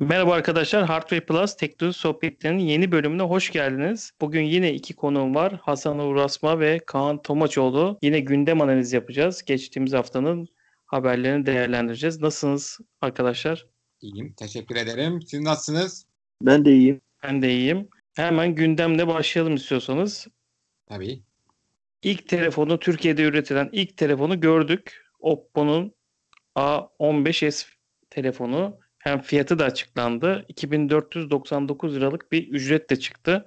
Merhaba arkadaşlar, Hardware Plus Teknoloji Sohbetleri'nin yeni bölümüne hoş geldiniz. Bugün yine iki konuğum var. Hasan Uğur Asma ve Kaan Tomaçoğlu. Yine gündem analizi yapacağız. Geçtiğimiz haftanın haberlerini değerlendireceğiz. Nasılsınız arkadaşlar? İyiyim, teşekkür ederim. Siz nasılsınız? Ben de iyiyim. Ben de iyiyim. Hemen gündemle başlayalım istiyorsanız. Tabii. İlk telefonu, Türkiye'de üretilen ilk telefonu gördük. Oppo'nun A15s telefonu. Hem fiyatı da açıklandı. 2499 liralık bir ücret de çıktı.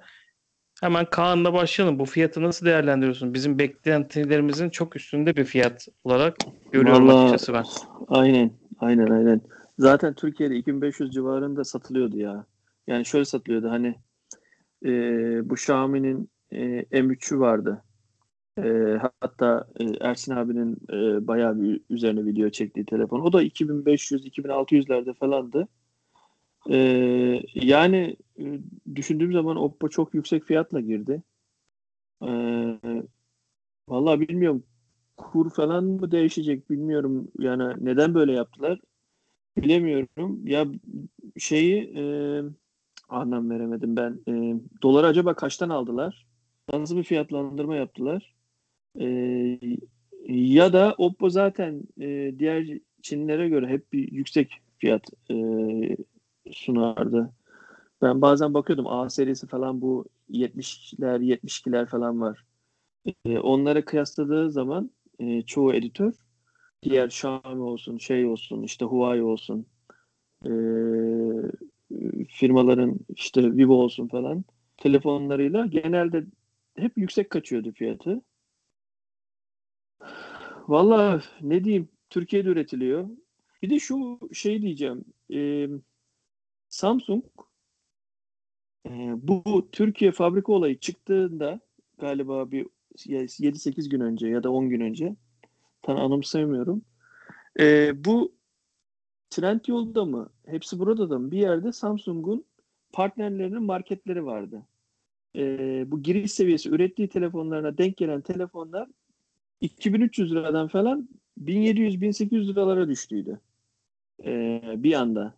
Hemen Kaan'la başlayalım. Bu fiyatı nasıl değerlendiriyorsun? Bizim beklentilerimizin çok üstünde bir fiyat olarak görüyorum Vallahi- açıkçası ben. Aynen. Aynen aynen. Zaten Türkiye'de 2500 civarında satılıyordu ya. Yani şöyle satılıyordu hani e, bu Xiaomi'nin e, M3'ü vardı. E, hatta e, Ersin abinin e, bayağı bir üzerine video çektiği telefon. O da 2500-2600'lerde falandı. E, yani e, düşündüğüm zaman Oppo çok yüksek fiyatla girdi. E, vallahi bilmiyorum kur falan mı değişecek bilmiyorum. Yani neden böyle yaptılar bilemiyorum. Ya şeyi e, anlam veremedim ben. E, doları acaba kaçtan aldılar? Nasıl bir fiyatlandırma yaptılar? E, ya da Oppo zaten e, diğer Çinlilere göre hep bir yüksek fiyat e, sunardı. Ben bazen bakıyordum A serisi falan bu 70'ler 72'ler falan var. E, onlara kıyasladığı zaman e, çoğu editör diğer Xiaomi olsun, şey olsun, işte Huawei olsun, e, firmaların işte Vivo olsun falan telefonlarıyla genelde hep yüksek kaçıyordu fiyatı. Vallahi ne diyeyim Türkiye'de üretiliyor. Bir de şu şey diyeceğim. e, Samsung e, bu Türkiye fabrika olayı çıktığında galiba bir 7-8 gün önce ya da 10 gün önce tam anımsayamıyorum. Ee, bu Trendyol'da mı? Hepsi burada da mı? Bir yerde Samsung'un partnerlerinin marketleri vardı. Ee, bu giriş seviyesi ürettiği telefonlarına denk gelen telefonlar 2300 liradan falan 1700-1800 liralara düştüydü. Ee, bir anda.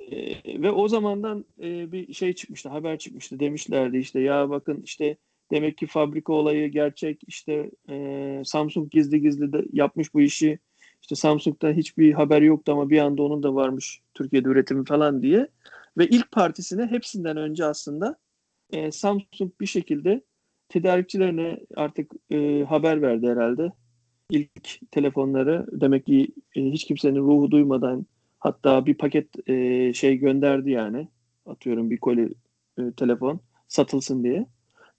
Ee, ve o zamandan e, bir şey çıkmıştı, haber çıkmıştı. Demişlerdi işte ya bakın işte Demek ki fabrika olayı gerçek. İşte e, Samsung gizli gizli de yapmış bu işi. İşte Samsung'da hiçbir haber yoktu ama bir anda onun da varmış Türkiye'de üretimi falan diye. Ve ilk partisine hepsinden önce aslında e, Samsung bir şekilde tedarikçilerine artık e, haber verdi herhalde. İlk telefonları demek ki e, hiç kimsenin ruhu duymadan hatta bir paket e, şey gönderdi yani. Atıyorum bir koli e, telefon satılsın diye.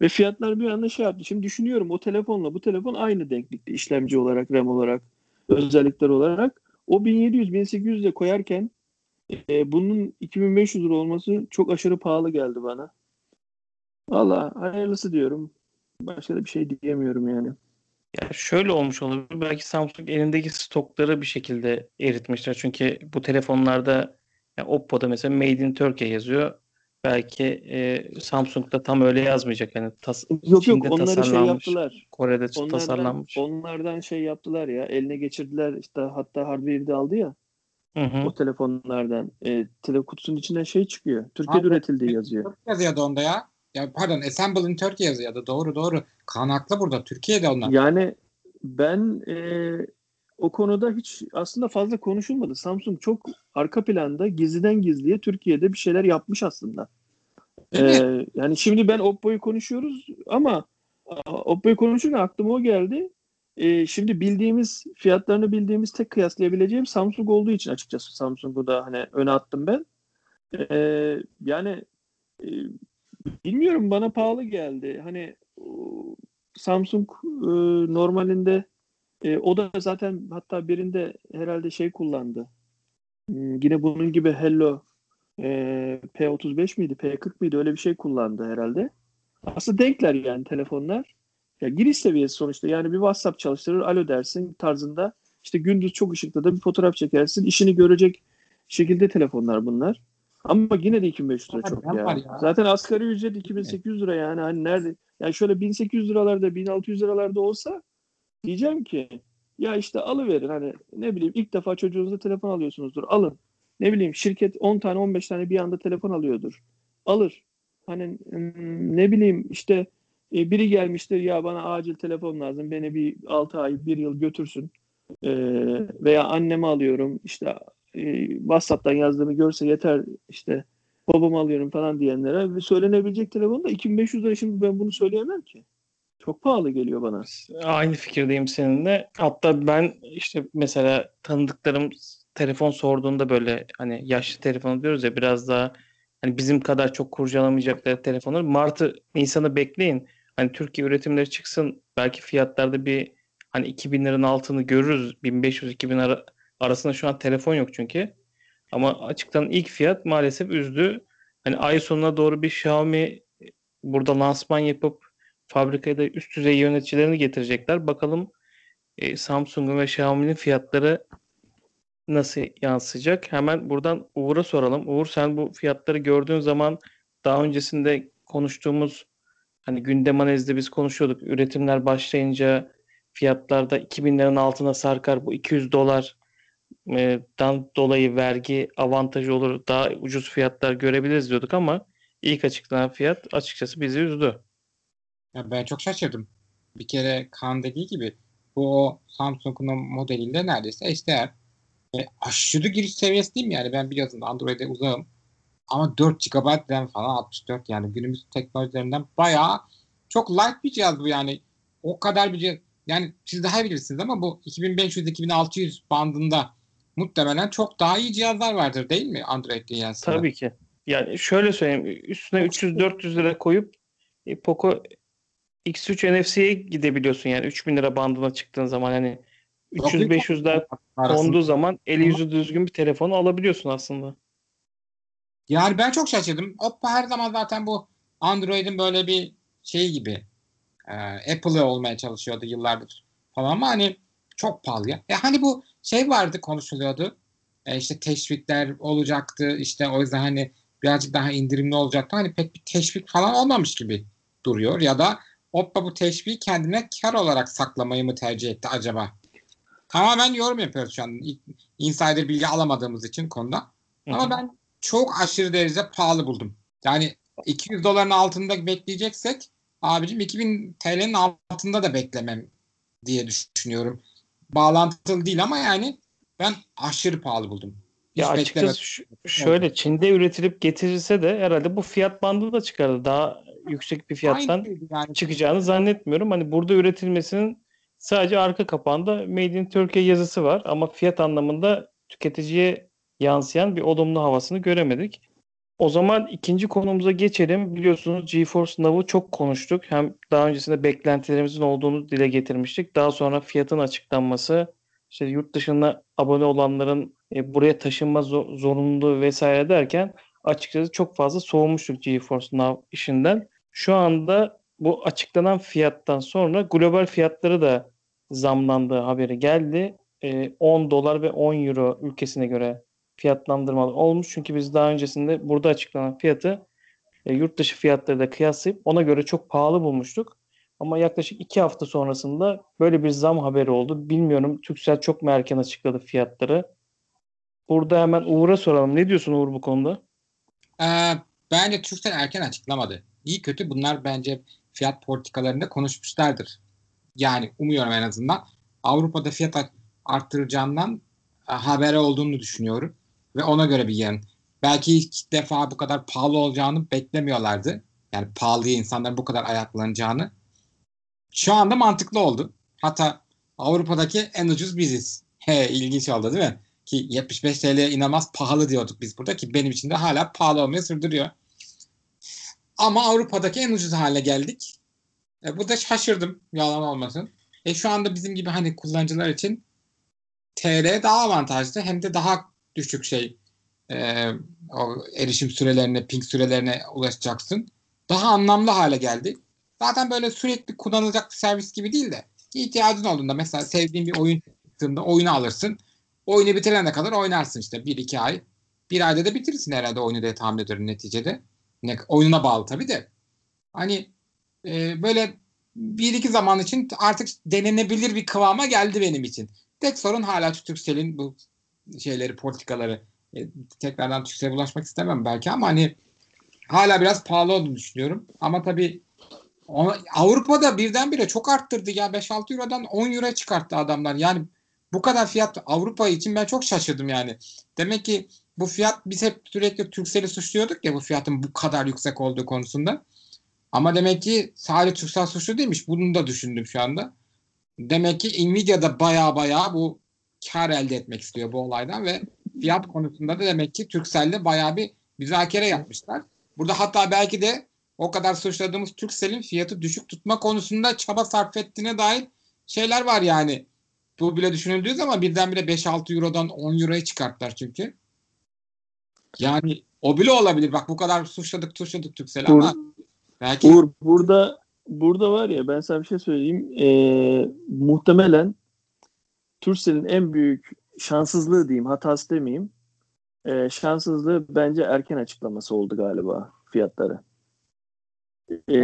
Ve fiyatlar bir anda şey yaptı. Şimdi düşünüyorum o telefonla bu telefon aynı denklikte işlemci olarak, RAM olarak, özellikler olarak. O 1700-1800 de koyarken e, bunun 2500 lira olması çok aşırı pahalı geldi bana. Valla hayırlısı diyorum. Başka da bir şey diyemiyorum yani. Ya şöyle olmuş olabilir. Belki Samsung elindeki stokları bir şekilde eritmişler. Çünkü bu telefonlarda ya Oppo'da mesela Made in Turkey yazıyor. Belki e, Samsung'da tam öyle yazmayacak. Yani tas Yok Çin'de yok onları şey tasarlanmış, yaptılar. Kore'de Onlardan, tasarlanmış. onlardan şey yaptılar ya. Eline geçirdiler işte hatta hardware'i de aldı ya. Hı hı. O telefonlardan. E, tele kutusunun içinden şey çıkıyor. Türkiye'de Abi, üretildiği yazıyor. Türk yazıyordu onda ya. Ya pardon, Assemble in Turkey yazıyordu. Doğru doğru. Kanaklı burada. Türkiye'de onlar. Yani ben e, o konuda hiç aslında fazla konuşulmadı. Samsung çok arka planda gizliden gizliye Türkiye'de bir şeyler yapmış aslında. Değil mi? E, yani şimdi ben Oppo'yu konuşuyoruz ama Oppo'yu konuşurken aklıma o geldi. E, şimdi bildiğimiz fiyatlarını bildiğimiz tek kıyaslayabileceğim Samsung olduğu için açıkçası Samsung'u da hani öne attım ben. E, yani e, bilmiyorum bana pahalı geldi. Hani Samsung e, normalinde e, o da zaten hatta birinde herhalde şey kullandı. Hmm, yine bunun gibi Hello e, P35 miydi, P40 mıydı öyle bir şey kullandı herhalde. Aslında denkler yani telefonlar. Ya giriş seviyesi sonuçta yani bir WhatsApp çalıştırır, alo dersin tarzında. İşte gündüz çok ışıkta da bir fotoğraf çekersin. işini görecek şekilde telefonlar bunlar. Ama yine de 2500 lira çok ya. ya? Zaten asgari ücret 2800 lira yani hani nerede? Yani şöyle 1800 liralarda 1600 liralarda olsa diyeceğim ki ya işte alıverin hani ne bileyim ilk defa çocuğunuza telefon alıyorsunuzdur alın. ne bileyim şirket 10 tane 15 tane bir anda telefon alıyordur. Alır. Hani hmm, ne bileyim işte e, biri gelmiştir ya bana acil telefon lazım. Beni bir 6 ay 1 yıl götürsün. E, veya annemi alıyorum işte e, WhatsApp'tan yazdığımı görse yeter işte babamı alıyorum falan diyenlere söylenebilecek telefon da 2500 lira şimdi ben bunu söyleyemem ki. Çok pahalı geliyor bana. Aynı fikirdeyim seninle. Hatta ben işte mesela tanıdıklarım telefon sorduğunda böyle hani yaşlı telefon diyoruz ya biraz daha hani bizim kadar çok kurcalamayacakları telefonları Mart'ı Nisan'ı bekleyin. Hani Türkiye üretimleri çıksın. Belki fiyatlarda bir hani 2000 liranın altını görürüz. 1500-2000 ara, arasında şu an telefon yok çünkü. Ama açıklanan ilk fiyat maalesef üzdü. Hani ay sonuna doğru bir Xiaomi burada lansman yapıp fabrikaya da üst düzey yöneticilerini getirecekler. Bakalım e, Samsung'un ve Xiaomi'nin fiyatları nasıl yansıyacak? Hemen buradan Uğur'a soralım. Uğur sen bu fiyatları gördüğün zaman daha öncesinde konuştuğumuz hani gündem analizde biz konuşuyorduk. Üretimler başlayınca fiyatlarda 2000 liranın altına sarkar. Bu 200 dolar dan dolayı vergi avantajı olur. Daha ucuz fiyatlar görebiliriz diyorduk ama ilk açıklanan fiyat açıkçası bizi üzdü. Ya ben çok şaşırdım. Bir kere Kaan dediği gibi bu o Samsung'un modeliyle neredeyse eşdeğer. E, aşırı giriş seviyesi değil mi yani? Ben biliyorsun Android'e uzağım. Ama 4 GB RAM falan 64 yani günümüz teknolojilerinden bayağı çok light bir cihaz bu yani. O kadar bir cihaz. Yani siz daha bilirsiniz ama bu 2500-2600 bandında muhtemelen çok daha iyi cihazlar vardır değil mi Android dünyasında? Tabii ki. Yani şöyle söyleyeyim. Üstüne 300-400 lira koyup e, Poco X3 NFC'ye gidebiliyorsun yani 3000 lira bandına çıktığın zaman hani 300-500'ler konduğu zaman eli yüzü düzgün bir telefonu alabiliyorsun aslında. Yani ben çok şaşırdım. Oppo her zaman zaten bu Android'in böyle bir şey gibi e, Apple'ı olmaya çalışıyordu yıllardır falan ama hani çok pahalı ya. Ya hani bu şey vardı konuşuluyordu. E, işte teşvikler olacaktı. İşte o yüzden hani birazcık daha indirimli olacaktı. Hani pek bir teşvik falan olmamış gibi duruyor. Ya da Oppo bu teşviği kendine kar olarak saklamayı mı tercih etti acaba? Tamamen yorum yapıyoruz şu an. Insider bilgi alamadığımız için konuda. Ama ben çok aşırı derecede pahalı buldum. Yani 200 doların altında bekleyeceksek abicim 2000 TL'nin altında da beklemem diye düşünüyorum. Bağlantılı değil ama yani ben aşırı pahalı buldum. Hiç ya açıkçası şöyle Çin'de üretilip getirilse de herhalde bu fiyat bandı da çıkardı. Daha yüksek bir fiyattan yani. çıkacağını zannetmiyorum. Hani burada üretilmesinin sadece arka kapağında Made in Turkey yazısı var ama fiyat anlamında tüketiciye yansıyan bir olumlu havasını göremedik. O zaman ikinci konumuza geçelim. Biliyorsunuz GeForce Now'u çok konuştuk. Hem daha öncesinde beklentilerimizin olduğunu dile getirmiştik. Daha sonra fiyatın açıklanması, işte yurt dışında abone olanların e, buraya taşınma zor- zorunluluğu vesaire derken açıkçası çok fazla soğumuştuk GeForce Now işinden. Şu anda bu açıklanan fiyattan sonra global fiyatları da zamlandığı haberi geldi. E, 10 dolar ve 10 euro ülkesine göre fiyatlandırmalar olmuş. Çünkü biz daha öncesinde burada açıklanan fiyatı e, yurt dışı fiyatları da kıyaslayıp ona göre çok pahalı bulmuştuk. Ama yaklaşık iki hafta sonrasında böyle bir zam haberi oldu. Bilmiyorum Türksel çok mu erken açıkladı fiyatları. Burada hemen Uğur'a soralım. Ne diyorsun Uğur bu konuda? Ee, bence Türksel erken açıklamadı. İyi kötü bunlar bence fiyat politikalarında konuşmuşlardır. Yani umuyorum en azından. Avrupa'da fiyat arttıracağından e, habere olduğunu düşünüyorum. Ve ona göre bir yarın. Belki ilk defa bu kadar pahalı olacağını beklemiyorlardı. Yani pahalıya insanların bu kadar ayaklanacağını. Şu anda mantıklı oldu. Hatta Avrupa'daki en ucuz biziz. He, ilginç oldu değil mi? Ki 75 TL inanılmaz pahalı diyorduk biz burada ki benim için de hala pahalı olmayı sürdürüyor. Ama Avrupa'daki en ucuz hale geldik. E, bu da şaşırdım yalan olmasın. E şu anda bizim gibi hani kullanıcılar için TR daha avantajlı hem de daha düşük şey e, o erişim sürelerine, ping sürelerine ulaşacaksın. Daha anlamlı hale geldi. Zaten böyle sürekli kullanılacak bir servis gibi değil de ihtiyacın olduğunda mesela sevdiğin bir oyun çıktığında oyunu alırsın. Oyunu bitirene kadar oynarsın işte bir iki ay. Bir ayda da bitirirsin herhalde oyunu diye tahmin ediyorum neticede. Ne, oyununa bağlı tabii de. Hani e, böyle bir iki zaman için artık denenebilir bir kıvama geldi benim için. Tek sorun hala Türkcell'in bu şeyleri, politikaları E, tekrardan Türkcell'e bulaşmak istemem belki ama hani hala biraz pahalı olduğunu düşünüyorum. Ama tabii ona, Avrupa'da birdenbire çok arttırdı ya 5-6 Euro'dan 10 Euro'ya çıkarttı adamlar. Yani bu kadar fiyat Avrupa için ben çok şaşırdım yani. Demek ki bu fiyat biz hep sürekli Turkcell'i suçluyorduk ya bu fiyatın bu kadar yüksek olduğu konusunda. Ama demek ki sadece Turkcell suçlu değilmiş. Bunu da düşündüm şu anda. Demek ki Nvidia da baya baya bu kar elde etmek istiyor bu olaydan ve fiyat konusunda da demek ki Turkcell'de baya bir müzakere yapmışlar. Burada hatta belki de o kadar suçladığımız Turkcell'in fiyatı düşük tutma konusunda çaba sarf ettiğine dair şeyler var yani. Bu bile düşünüldüğü zaman birdenbire 5-6 Euro'dan 10 Euro'ya çıkarttılar çünkü. Yani o bile olabilir. Bak bu kadar suçladık suçladık Turkcell'i ama belki Uğur burada burada var ya ben sana bir şey söyleyeyim. Ee, muhtemelen Turkcell'in en büyük şanssızlığı diyeyim, hatası demeyeyim. Ee, şanssızlığı bence erken açıklaması oldu galiba fiyatları. Ee,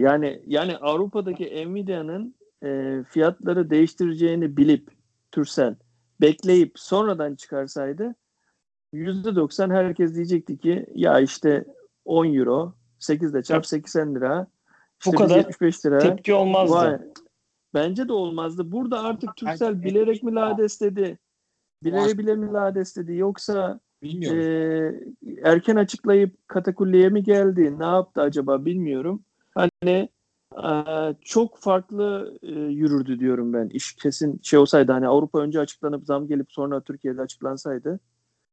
yani yani Avrupa'daki Nvidia'nın e, fiyatları değiştireceğini bilip Turkcell bekleyip sonradan çıkarsaydı %90 herkes diyecekti ki ya işte 10 euro 8 de çarp 80 lira işte Bu kadar 75 lira Tepki olmazdı. Vay. Bence de olmazdı. Burada artık Turkcell bilerek mi lades dedi? Bilerek bile mi lades dedi? Yoksa bilmiyorum. e, erken açıklayıp katakulliye mi geldi? Ne yaptı acaba bilmiyorum. Hani e, çok farklı e, yürürdü diyorum ben. İş kesin şey olsaydı hani Avrupa önce açıklanıp zam gelip sonra Türkiye'de açıklansaydı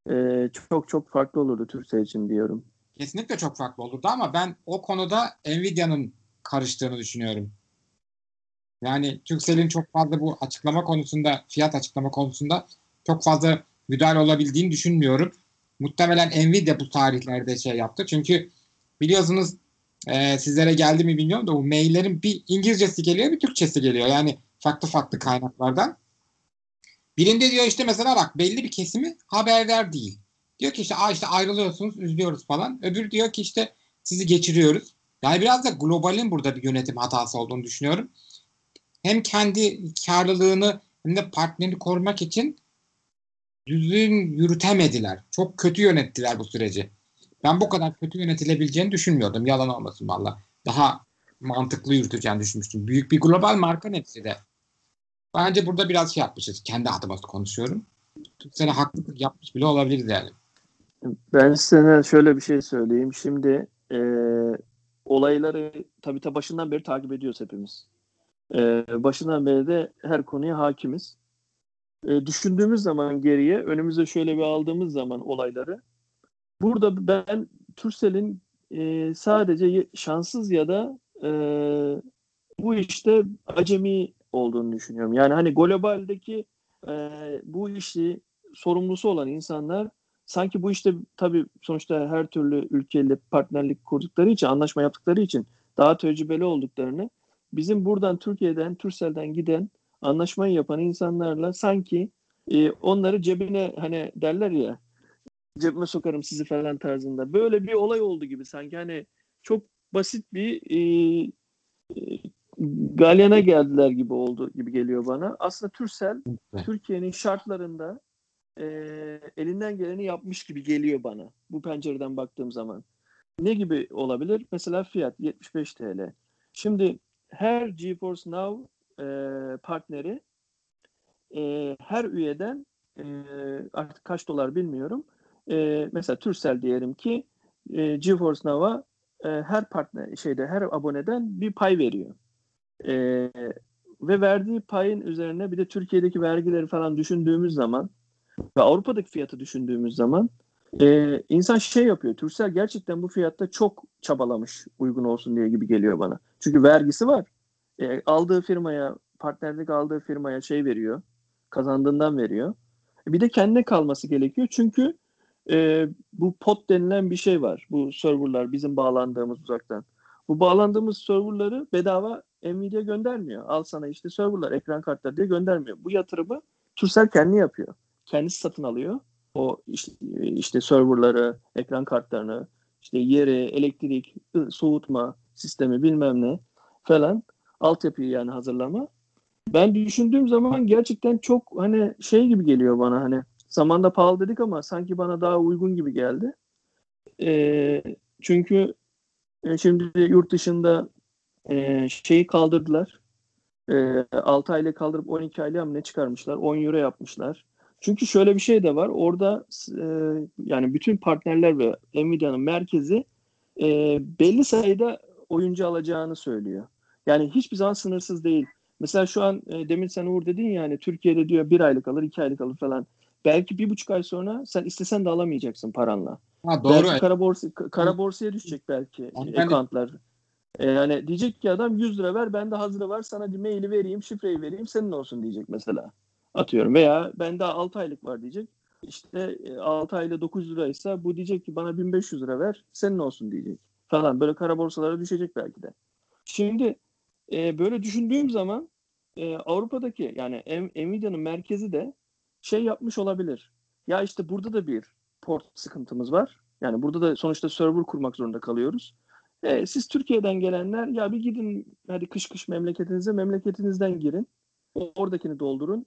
e, çok çok farklı olurdu Türkcell için diyorum. Kesinlikle çok farklı olurdu ama ben o konuda Nvidia'nın karıştığını düşünüyorum. Yani Turkcell'in çok fazla bu açıklama konusunda, fiyat açıklama konusunda çok fazla müdahale olabildiğini düşünmüyorum. Muhtemelen Nvidia bu tarihlerde şey yaptı. Çünkü biliyorsunuz e, sizlere geldi mi bilmiyorum da bu maillerin bir İngilizcesi geliyor bir Türkçesi geliyor. Yani farklı farklı kaynaklardan. Birinde diyor işte mesela bak belli bir kesimi haberdar değil. Diyor ki işte, Aa işte ayrılıyorsunuz, üzülüyoruz falan. Öbürü diyor ki işte sizi geçiriyoruz. Yani biraz da globalin burada bir yönetim hatası olduğunu düşünüyorum. Hem kendi karlılığını hem de partnerini korumak için düzgün yürütemediler. Çok kötü yönettiler bu süreci. Ben bu kadar kötü yönetilebileceğini düşünmüyordum. Yalan olmasın valla. Daha mantıklı yürüteceğini düşünmüştüm. Büyük bir global marka neticede. Bence burada biraz şey yapmışız. Kendi adıma konuşuyorum. Türkcell'e haklılık yapmış bile olabiliriz yani. Ben sana şöyle bir şey söyleyeyim. Şimdi e, olayları tabii ta başından beri takip ediyoruz hepimiz. E, başından beri de her konuya hakimiz. E, düşündüğümüz zaman geriye, önümüze şöyle bir aldığımız zaman olayları, burada ben Turkcell'in e, sadece şanssız ya da e, bu işte acemi olduğunu düşünüyorum. Yani hani globaldeki e, bu işi sorumlusu olan insanlar sanki bu işte tabii sonuçta her türlü ülkeyle partnerlik kurdukları için, anlaşma yaptıkları için daha tecrübeli olduklarını bizim buradan Türkiye'den, Turkcell'den giden anlaşmayı yapan insanlarla sanki e, onları cebine hani derler ya cebime sokarım sizi falan tarzında. Böyle bir olay oldu gibi sanki hani çok basit bir e, e, galyana geldiler gibi oldu gibi geliyor bana. Aslında Evet. Türkiye'nin şartlarında e, elinden geleni yapmış gibi geliyor bana bu pencereden baktığım zaman. Ne gibi olabilir? Mesela fiyat 75 TL. Şimdi her GeForce Now e, partneri e, her üyeden e, artık kaç dolar bilmiyorum. E, mesela Turkcell diyelim ki e, GeForce Now'a e, her partner şeyde her aboneden bir pay veriyor. E, ve verdiği payın üzerine bir de Türkiye'deki vergileri falan düşündüğümüz zaman ve Avrupa'daki fiyatı düşündüğümüz zaman e, insan şey yapıyor. Turkcell gerçekten bu fiyatta çok çabalamış uygun olsun diye gibi geliyor bana. Çünkü vergisi var. E, aldığı firmaya, partnerlik aldığı firmaya şey veriyor. Kazandığından veriyor. Bir de kendine kalması gerekiyor. Çünkü e, bu pot denilen bir şey var. Bu serverlar bizim bağlandığımız uzaktan. Bu bağlandığımız serverları bedava Nvidia göndermiyor. Al sana işte serverlar, ekran kartları diye göndermiyor. Bu yatırımı Turkcell kendi yapıyor. Kendisi satın alıyor. O işte, işte serverları, ekran kartlarını, işte yeri, elektrik, soğutma sistemi bilmem ne falan altyapıyı yani hazırlama. Ben düşündüğüm zaman gerçekten çok hani şey gibi geliyor bana hani Zamanda pahalı dedik ama sanki bana daha uygun gibi geldi. E, çünkü e, şimdi yurt dışında e, şeyi kaldırdılar. E, 6 aylık kaldırıp 12 aylığa mı ne çıkarmışlar? 10 euro yapmışlar. Çünkü şöyle bir şey de var. Orada e, yani bütün partnerler ve Nvidia'nın merkezi e, belli sayıda oyuncu alacağını söylüyor. Yani hiçbir zaman sınırsız değil. Mesela şu an e, demin sen Uğur dedin ya hani Türkiye'de diyor bir aylık alır, iki aylık alır falan. Belki bir buçuk ay sonra sen istesen de alamayacaksın paranla. Ha, doğru. Belki kara, borsa, kara borsaya düşecek belki ben de- accountlar. E, yani diyecek ki adam 100 lira ver bende hazırı var sana bir maili vereyim şifreyi vereyim senin olsun diyecek mesela. Atıyorum veya bende 6 aylık var diyecek. İşte 6 ayda 900 liraysa bu diyecek ki bana 1500 lira ver senin olsun diyecek falan. Böyle kara borsalara düşecek belki de. Şimdi e, böyle düşündüğüm zaman e, Avrupa'daki yani Nvidia'nın merkezi de şey yapmış olabilir. Ya işte burada da bir port sıkıntımız var. Yani burada da sonuçta server kurmak zorunda kalıyoruz. E, siz Türkiye'den gelenler ya bir gidin hadi kış kış memleketinize memleketinizden girin. Oradakini doldurun.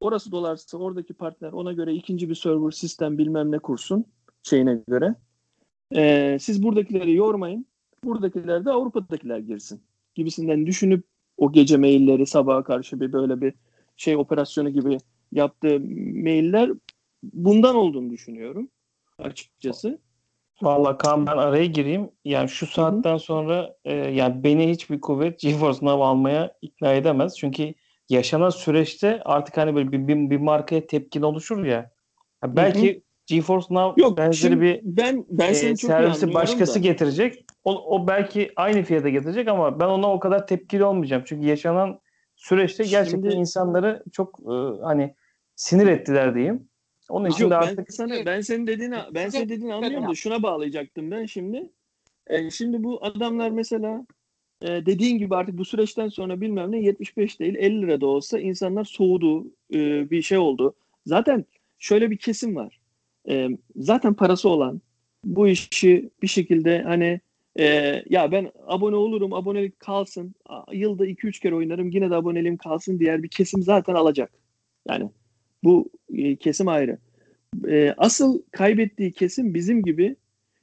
Orası dolarsa oradaki partner ona göre ikinci bir server sistem bilmem ne kursun şeyine göre. E, siz buradakileri yormayın. Buradakiler de Avrupa'dakiler girsin gibisinden düşünüp o gece mailleri sabaha karşı bir böyle bir şey operasyonu gibi yaptığı mailler bundan olduğunu düşünüyorum açıkçası. Vallahi Kaan ben araya gireyim. Yani şu saatten sonra e, yani beni hiçbir kuvvet GeForce Now almaya ikna edemez. Çünkü yaşanan süreçte artık hani böyle bir, bir, bir markaya tepkin oluşur ya. Ya belki GeForce Now Yok benzeri bir ben ben e, servisi başkası da. getirecek. O, o belki aynı fiyata getirecek ama ben ona o kadar tepkili olmayacağım. Çünkü yaşanan süreçte gerçekten Şimdi- insanları çok e, hani sinir ettiler diyeyim. Onun için Yok, de ben artık sana ben senin dediğini ben senin dediğini anlıyorum da şuna bağlayacaktım ben şimdi. E, şimdi bu adamlar mesela e, dediğin gibi artık bu süreçten sonra bilmem ne 75 değil 50 lira da olsa insanlar soğudu e, bir şey oldu. Zaten şöyle bir kesim var. E, zaten parası olan bu işi bir şekilde hani e, ya ben abone olurum abonelik kalsın yılda 2-3 kere oynarım yine de aboneliğim kalsın diğer bir kesim zaten alacak. Yani bu e, kesim ayrı. E, asıl kaybettiği kesim bizim gibi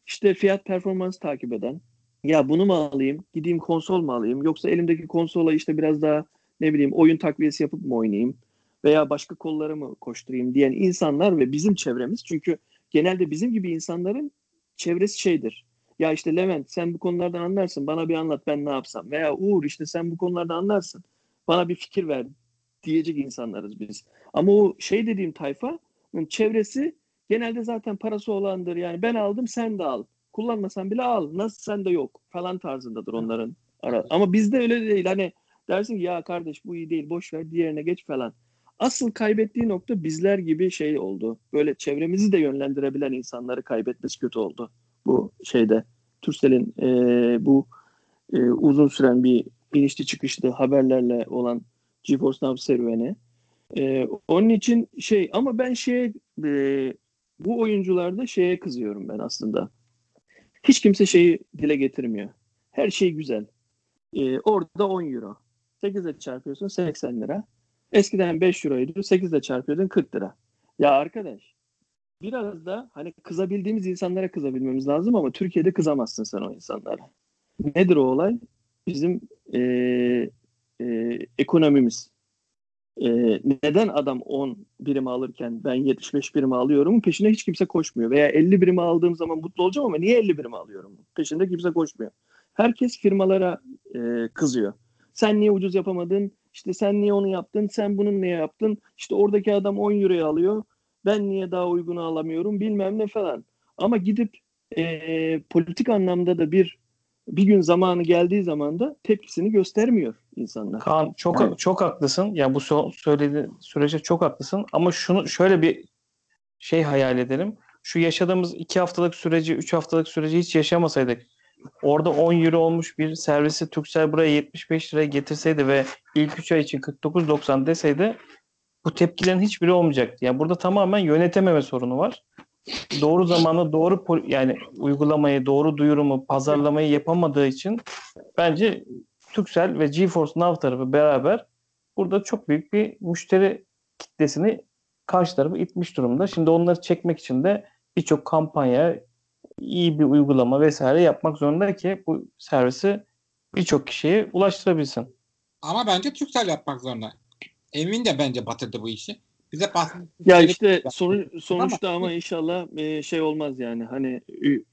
işte fiyat performans takip eden. Ya bunu mu alayım? Gideyim konsol mu alayım? Yoksa elimdeki konsola işte biraz daha ne bileyim oyun takviyesi yapıp mı oynayayım? Veya başka kollara mı koşturayım diyen insanlar ve bizim çevremiz. Çünkü genelde bizim gibi insanların çevresi şeydir. Ya işte Levent sen bu konulardan anlarsın bana bir anlat ben ne yapsam. Veya Uğur işte sen bu konulardan anlarsın bana bir fikir ver diyecek insanlarız biz. Ama o şey dediğim tayfa çevresi genelde zaten parası olandır. Yani ben aldım sen de al. Kullanmasan bile al. Nasıl sende yok falan tarzındadır onların. Ara. Ama bizde öyle değil. Hani dersin ki ya kardeş bu iyi değil boş ver diğerine geç falan. Asıl kaybettiği nokta bizler gibi şey oldu. Böyle çevremizi de yönlendirebilen insanları kaybetmesi kötü oldu. Bu şeyde Turkcell'in e, bu e, uzun süren bir inişli çıkışlı haberlerle olan GeForce Now serüveni. E, onun için şey ama ben şeye e, bu oyuncularda şeye kızıyorum ben aslında. Hiç kimse şeyi dile getirmiyor. Her şey güzel. E, orada 10 euro. 8'e çarpıyorsun 80 lira. Eskiden 5 euroydu. 8'e çarpıyordun 40 lira. Ya arkadaş biraz da hani kızabildiğimiz insanlara kızabilmemiz lazım ama Türkiye'de kızamazsın sen o insanlara. Nedir o olay? Bizim e, e, ekonomimiz. E, neden adam 10 birimi alırken ben 75 birimi alıyorum peşine hiç kimse koşmuyor. Veya 50 birimi aldığım zaman mutlu olacağım ama niye 50 birimi alıyorum? Peşinde kimse koşmuyor. Herkes firmalara e, kızıyor. Sen niye ucuz yapamadın? İşte sen niye onu yaptın? Sen bunun niye yaptın? İşte oradaki adam 10 euroya alıyor. Ben niye daha uygunu alamıyorum? Bilmem ne falan. Ama gidip e, politik anlamda da bir bir gün zamanı geldiği zaman da tepkisini göstermiyor insanlar. Kaan çok Yani- çok haklısın. Ya bu so- söylediğin sürece çok haklısın. Ama şunu şöyle bir şey hayal edelim. Şu yaşadığımız iki haftalık süreci, üç haftalık süreci hiç yaşamasaydık, orada 10 euro olmuş bir servisi Turkcell buraya 75 liraya getirseydi ve ilk 3 ay için 49.90 deseydi bu tepkilerin hiçbiri olmayacaktı. Yani burada tamamen yönetememe sorunu var. Doğru zamanda doğru yani uygulamayı, doğru duyurumu, pazarlamayı yapamadığı için bence Turkcell ve GeForce Now tarafı beraber burada çok büyük bir müşteri kitlesini karşı tarafı itmiş durumda. Şimdi onları çekmek için de birçok kampanya, iyi bir uygulama vesaire yapmak zorunda ki bu servisi birçok kişiye ulaştırabilsin. Ama bence Turkcell yapmak zorunda. Emin de bence batırdı bu işi. Bize bahsettiği Ya şey- işte sonu, sonuçta ama inşallah e, şey olmaz yani hani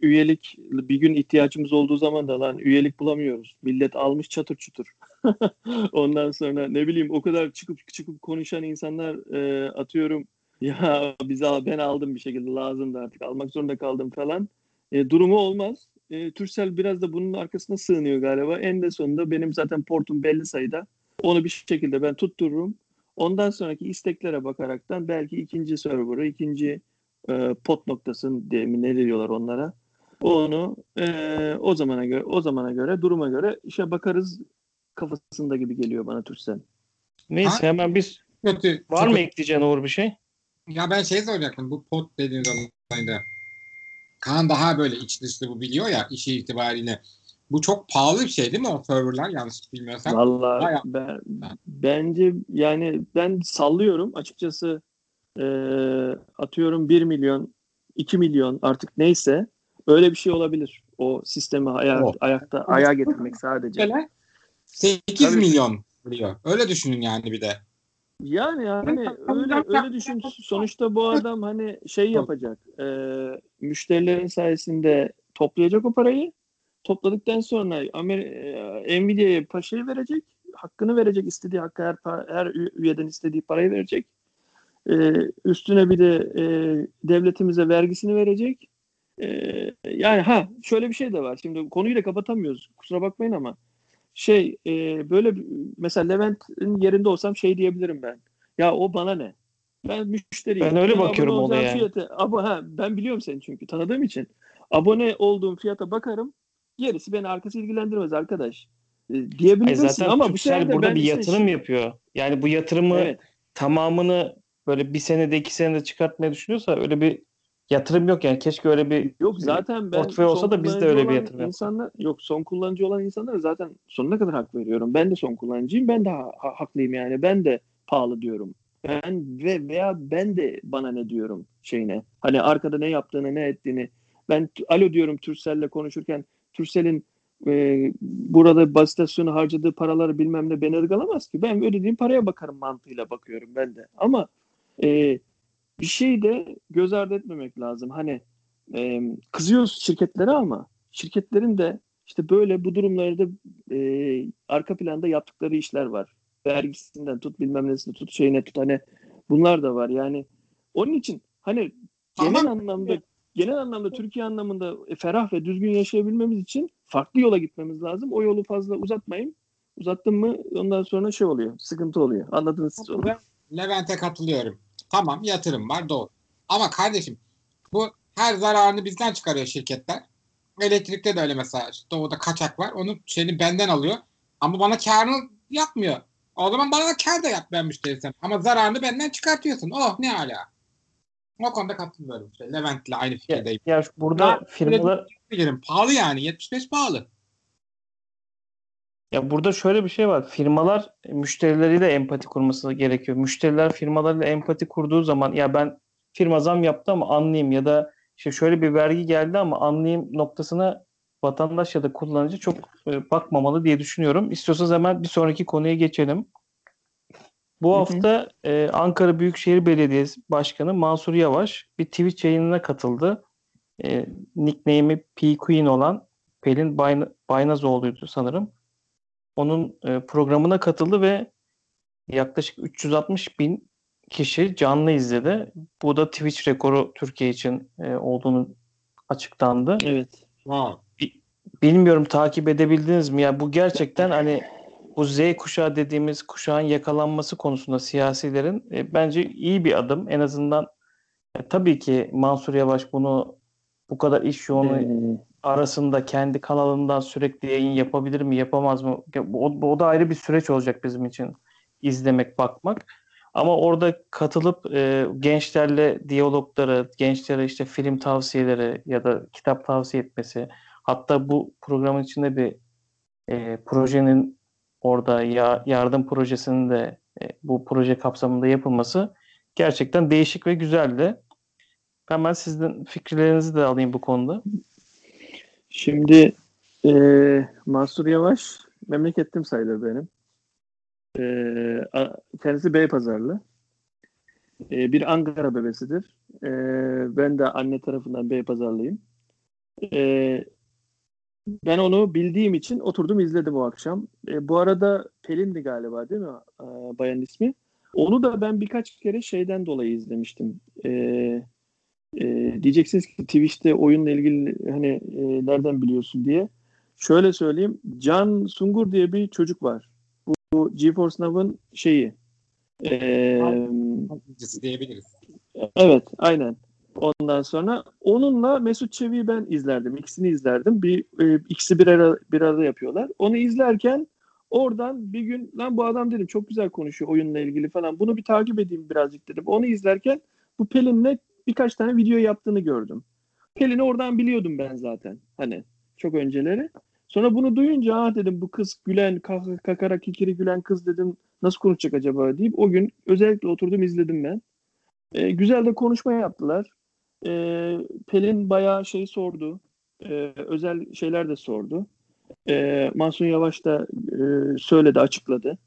üyelik bir gün ihtiyacımız olduğu zaman da lan üyelik bulamıyoruz. Millet almış çatır çutur. Ondan sonra ne bileyim o kadar çıkıp çıkıp konuşan insanlar e, atıyorum ya biz al, ben aldım bir şekilde lazımdı artık almak zorunda kaldım falan. E, durumu olmaz. E, Turkcell biraz da bunun arkasına sığınıyor galiba. En de sonunda benim zaten portum belli sayıda. Onu bir şekilde ben tuttururum. Ondan sonraki isteklere bakaraktan belki ikinci server'ı, ikinci e, pot noktasını diye mi ne diyorlar onlara. Onu e, o zamana göre o zamana göre duruma göre işe bakarız kafasında gibi geliyor bana Turkcell. Neyse Ha? hemen biz kötü. var Çok- mı ekleyeceğin Uğur bir şey? Ya ben şey soracaktım. Bu pot dediğiniz olayda. Kaan daha böyle iç dışlı bu biliyor ya işi itibariyle. Bu çok pahalı bir şey değil mi o serverlar yanlış bilmiyorsam? Vallahi Bayağı- ben, bence yani ben sallıyorum açıkçası e, atıyorum 1 milyon 2 milyon artık neyse öyle bir şey olabilir. O sistemi aya- Oh. ayakta ayağa getirmek sadece. Böyle 8 Tabii. milyon diyor. Öyle düşünün yani bir de. Yani hani öyle öyle düşün. Sonuçta bu adam hani şey yapacak. E, müşterilerin sayesinde toplayacak o parayı. Topladıktan sonra Amer- e, Nvidia'ya paşayı verecek. Hakkını verecek. istediği hakkı her, her üyeden istediği parayı verecek. E, üstüne bir de e, devletimize vergisini verecek. E, yani ha şöyle bir şey de var. Şimdi konuyu da kapatamıyoruz. Kusura bakmayın ama şey e, böyle mesela Levent'in yerinde olsam şey diyebilirim ben. Ya o bana ne? Ben müşteriyim. Ben öyle abone bakıyorum olacağım olaya. Fiyatı, abo, ha, ben biliyorum seni çünkü tanıdığım için. Abone olduğum fiyata bakarım. Gerisi beni arkası ilgilendirmez arkadaş. E, diyebilirsin zaten ama bu Turkcell sefer de burada bir yatırım şey- yapıyor. Yani bu yatırımı Evet. tamamını böyle bir senede iki senede çıkartmayı düşünüyorsa öyle bir yatırım yok yani. Keşke öyle bir Yok zaten ben portföy olsa da biz de öyle bir yatırım insanlar yok son kullanıcı olan insanlara zaten sonuna kadar hak veriyorum. Ben de son kullanıcıyım. Ben de ha- ha- haklıyım yani. Ben de pahalı diyorum. Ben ve veya ben de bana ne diyorum şeyine. Hani arkada ne yaptığını, ne ettiğini. Ben alo diyorum Turkcell'le konuşurken Turkcell'in e, burada baz istasyonu harcadığı paraları bilmem ne beni ırgalamaz ki. Ben ödediğim paraya bakarım mantığıyla bakıyorum ben de. Ama e, bir şey de göz ardı etmemek lazım. Hani e, kızıyoruz şirketlere ama şirketlerin de işte böyle bu durumlarda e, arka planda yaptıkları işler var. Vergisinden tut bilmem nesine tut şeyine tut hani bunlar da var yani. Onun için hani genel Tamam. anlamda genel anlamda Türkiye anlamında e, ferah ve düzgün yaşayabilmemiz için farklı yola gitmemiz lazım. O yolu fazla uzatmayın. Uzattın mı ondan sonra şey oluyor. Sıkıntı oluyor. Anladınız siz onu. Levent'e katılıyorum. Tamam yatırım var doğru. Ama kardeşim bu her zararını bizden çıkarıyor şirketler. Elektrikte de öyle mesela. Orada kaçak var. Onu şeyini benden alıyor. Ama bana karını yapmıyor. O zaman bana da kar da yap ben müşterisem. Ama zararını benden çıkartıyorsun. Oh ne ala. O konuda katılıyorum. Şey, Levent'le aynı Ya, fikirdeyim. ya şu- burada Ya, firmalar. Pahalı yani. 75 pahalı. Ya burada şöyle bir şey var. Firmalar müşterileriyle empati kurması gerekiyor. Müşteriler firmalarıyla empati kurduğu zaman ya ben firma zam yaptı ama anlayayım ya da işte şöyle bir vergi geldi ama anlayayım noktasına vatandaş ya da kullanıcı çok e, bakmamalı diye düşünüyorum. İstiyorsanız hemen bir sonraki konuya geçelim. Bu Hı hı. hafta e, Ankara Büyükşehir Belediyesi Başkanı Mansur Yavaş bir Twitch yayınına katıldı. E, nickname'i P Queen olan Pelin Bayn- Baynazoğlu'ydu sanırım onun e, programına katıldı ve yaklaşık 360 bin kişi canlı izledi. Bu da Twitch rekoru Türkiye için e, olduğunu açıklandı. Evet. Wow. Bilmiyorum takip edebildiniz mi? Ya bu gerçekten hani bu Z kuşağı dediğimiz kuşağın yakalanması konusunda siyasilerin e, bence iyi bir adım. En azından e, tabii ki Mansur Yavaş bunu bu kadar iş yoğunu Ee, arasında kendi kanalından sürekli yayın yapabilir mi, yapamaz mı? O, o da ayrı bir süreç olacak bizim için izlemek, bakmak. Ama orada katılıp e, gençlerle diyalogları, gençlere işte film tavsiyeleri ya da kitap tavsiye etmesi, hatta bu programın içinde bir e, projenin orada ya, yardım projesinin de e, bu proje kapsamında yapılması gerçekten değişik ve güzeldi. Hemen sizin fikirlerinizi de alayım bu konuda. Şimdi e, Mansur Yavaş memlekettim sayılır benim. E, kendisi Beypazarlı. E, bir Ankara bebesidir. E, ben de anne tarafından Beypazarlıyım. E, ben onu bildiğim için oturdum izledim o akşam. E, bu arada Pelin'di galiba değil mi e, bayan ismi? Onu da ben birkaç kere şeyden dolayı izlemiştim. E, e, diyeceksiniz ki Twitch'te oyunla ilgili hani e, nereden biliyorsun diye. Şöyle söyleyeyim. Can Sungur diye bir çocuk var. Bu, bu GeForce Now'ın şeyi. E, diyebiliriz. evet aynen. Ondan sonra onunla Mesut Çevik'i ben izlerdim. İkisini izlerdim. Bir e, ikisi bir ara bir arada yapıyorlar. Onu izlerken oradan bir gün lan bu adam dedim çok güzel konuşuyor oyunla ilgili falan. Bunu bir takip edeyim birazcık dedim. Onu izlerken bu Pelin'le birkaç tane video yaptığını gördüm. Pelin'i oradan biliyordum ben zaten. Hani çok önceleri. Sonra bunu duyunca ah dedim bu kız gülen, kak- kakara kikiri gülen kız dedim nasıl konuşacak acaba deyip o gün özellikle oturdum izledim ben. E, güzel de konuşma yaptılar. E, Pelin bayağı şey sordu. E, özel şeyler de sordu. E, Mansur Yavaş da e, söyledi, açıkladı.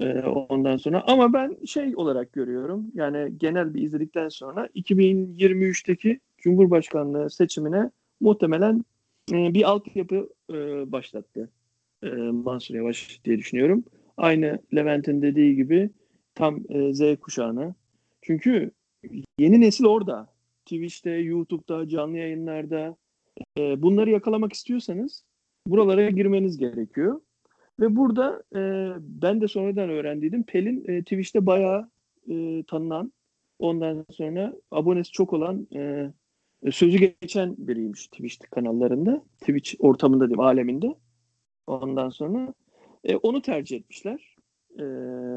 E, ondan sonra ama ben şey olarak görüyorum. Yani genel bir izledikten sonra 2023'teki Cumhurbaşkanlığı seçimine muhtemelen e, bir altyapı e, başlattı e, Mansur Yavaş diye düşünüyorum. Aynı Levent'in dediği gibi tam e, Z kuşağına. Çünkü yeni nesil orada. Twitch'te, YouTube'da, canlı yayınlarda. E, bunları yakalamak istiyorsanız buralara girmeniz gerekiyor. Ve burada e, ben de sonradan öğrendiydim. Pelin e, Twitch'te bayağı e, tanınan, ondan sonra abonesi çok olan, e, sözü geçen biriymiş Twitch kanallarında. Twitch ortamında diyeyim, aleminde. Ondan sonra e, onu tercih etmişler. E,